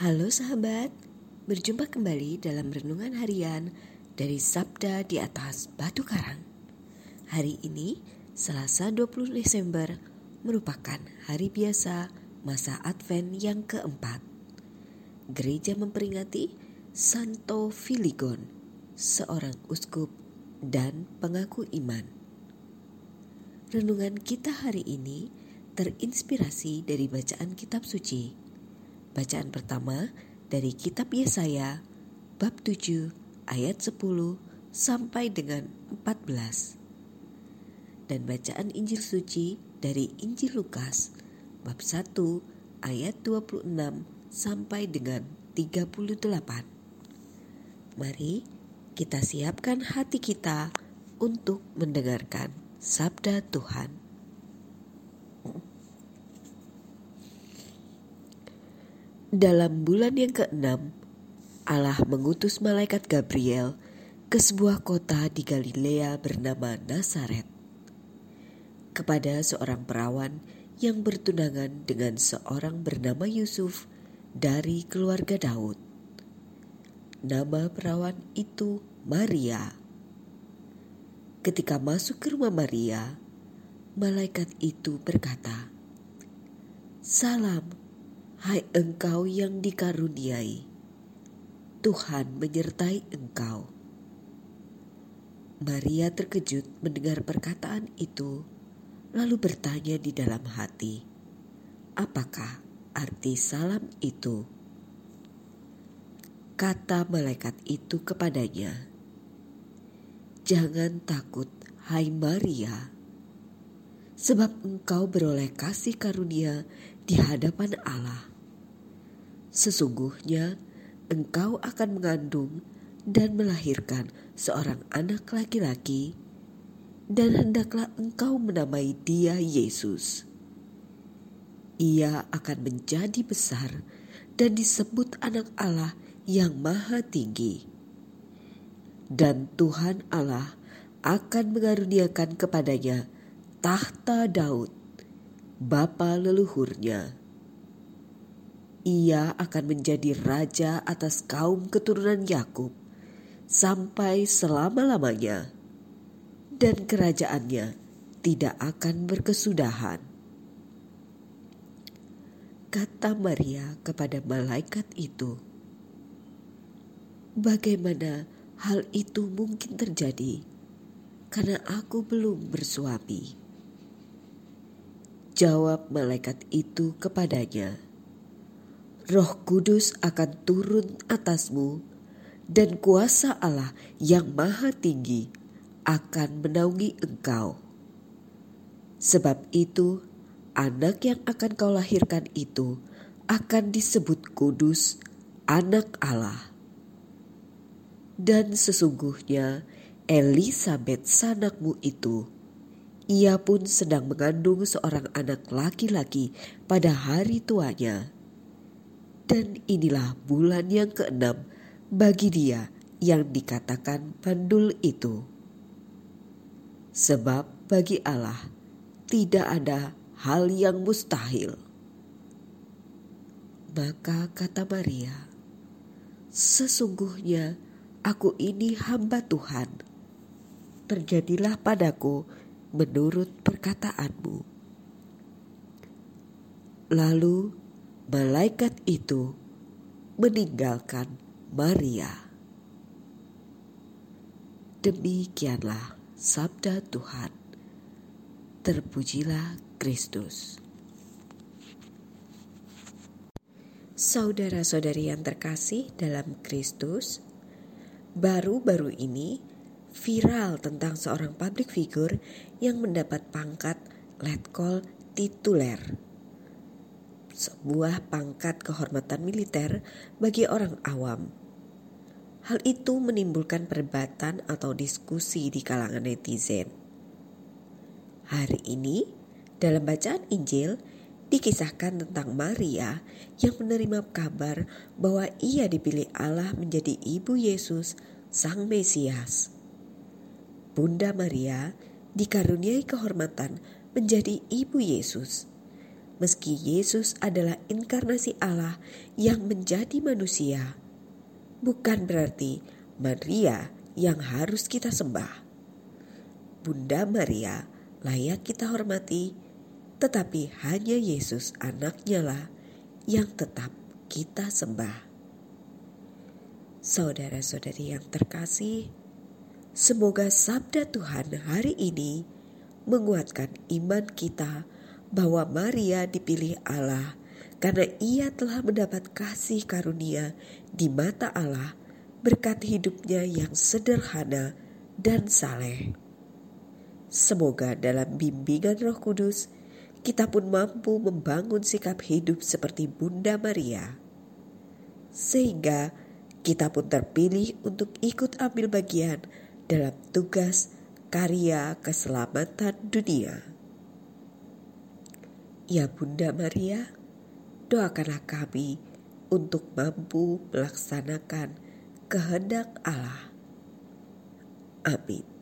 Halo sahabat, berjumpa kembali dalam renungan harian dari Sabda di atas Batu Karang. Hari ini, Selasa 20 Desember, merupakan hari biasa masa Advent yang keempat. Gereja memperingati Santo Filigon, seorang uskup dan pengaku iman. Renungan kita hari ini terinspirasi dari bacaan kitab suci Bacaan pertama dari kitab Yesaya bab 7 ayat 10 sampai dengan 14. Dan bacaan Injil suci dari Injil Lukas bab 1 ayat 26 sampai dengan 38. Mari kita siapkan hati kita untuk mendengarkan sabda Tuhan. Dalam bulan yang keenam, Allah mengutus malaikat Gabriel ke sebuah kota di Galilea bernama Nazaret kepada seorang perawan yang bertunangan dengan seorang bernama Yusuf dari keluarga Daud. Nama perawan itu Maria. Ketika masuk ke rumah Maria, malaikat itu berkata, "Salam, Hai engkau yang dikaruniai, Tuhan menyertai engkau. Maria terkejut mendengar perkataan itu, lalu bertanya di dalam hati, "Apakah arti salam itu?" Kata malaikat itu kepadanya, "Jangan takut, hai Maria, sebab engkau beroleh kasih karunia di hadapan Allah." Sesungguhnya engkau akan mengandung dan melahirkan seorang anak laki-laki, dan hendaklah engkau menamai dia Yesus. Ia akan menjadi besar dan disebut Anak Allah yang Maha Tinggi, dan Tuhan Allah akan mengaruniakan kepadanya tahta Daud, bapa leluhurnya ia akan menjadi raja atas kaum keturunan Yakub sampai selama-lamanya, dan kerajaannya tidak akan berkesudahan. Kata Maria kepada malaikat itu, "Bagaimana hal itu mungkin terjadi? Karena aku belum bersuami." Jawab malaikat itu kepadanya, Roh Kudus akan turun atasmu, dan kuasa Allah yang Maha Tinggi akan menaungi engkau. Sebab itu, anak yang akan kau lahirkan itu akan disebut kudus, anak Allah. Dan sesungguhnya Elisabeth sanakmu itu, ia pun sedang mengandung seorang anak laki-laki pada hari tuanya dan inilah bulan yang keenam bagi dia yang dikatakan bandul itu. Sebab bagi Allah tidak ada hal yang mustahil. Maka kata Maria, Sesungguhnya aku ini hamba Tuhan. Terjadilah padaku menurut perkataanmu. Lalu malaikat itu meninggalkan Maria. Demikianlah sabda Tuhan. Terpujilah Kristus. Saudara-saudari yang terkasih dalam Kristus, baru-baru ini viral tentang seorang public figure yang mendapat pangkat letkol tituler sebuah pangkat kehormatan militer bagi orang awam. Hal itu menimbulkan perdebatan atau diskusi di kalangan netizen. Hari ini, dalam bacaan Injil, dikisahkan tentang Maria yang menerima kabar bahwa ia dipilih Allah menjadi ibu Yesus, Sang Mesias. Bunda Maria dikaruniai kehormatan menjadi ibu Yesus meski Yesus adalah inkarnasi Allah yang menjadi manusia, bukan berarti Maria yang harus kita sembah. Bunda Maria layak kita hormati, tetapi hanya Yesus anaknya lah yang tetap kita sembah. Saudara-saudari yang terkasih, semoga sabda Tuhan hari ini menguatkan iman kita bahwa Maria dipilih Allah karena ia telah mendapat kasih karunia di mata Allah berkat hidupnya yang sederhana dan saleh. Semoga dalam bimbingan Roh Kudus kita pun mampu membangun sikap hidup seperti Bunda Maria, sehingga kita pun terpilih untuk ikut ambil bagian dalam tugas karya keselamatan dunia. Ya Bunda Maria, doakanlah kami untuk mampu melaksanakan kehendak Allah. Amin.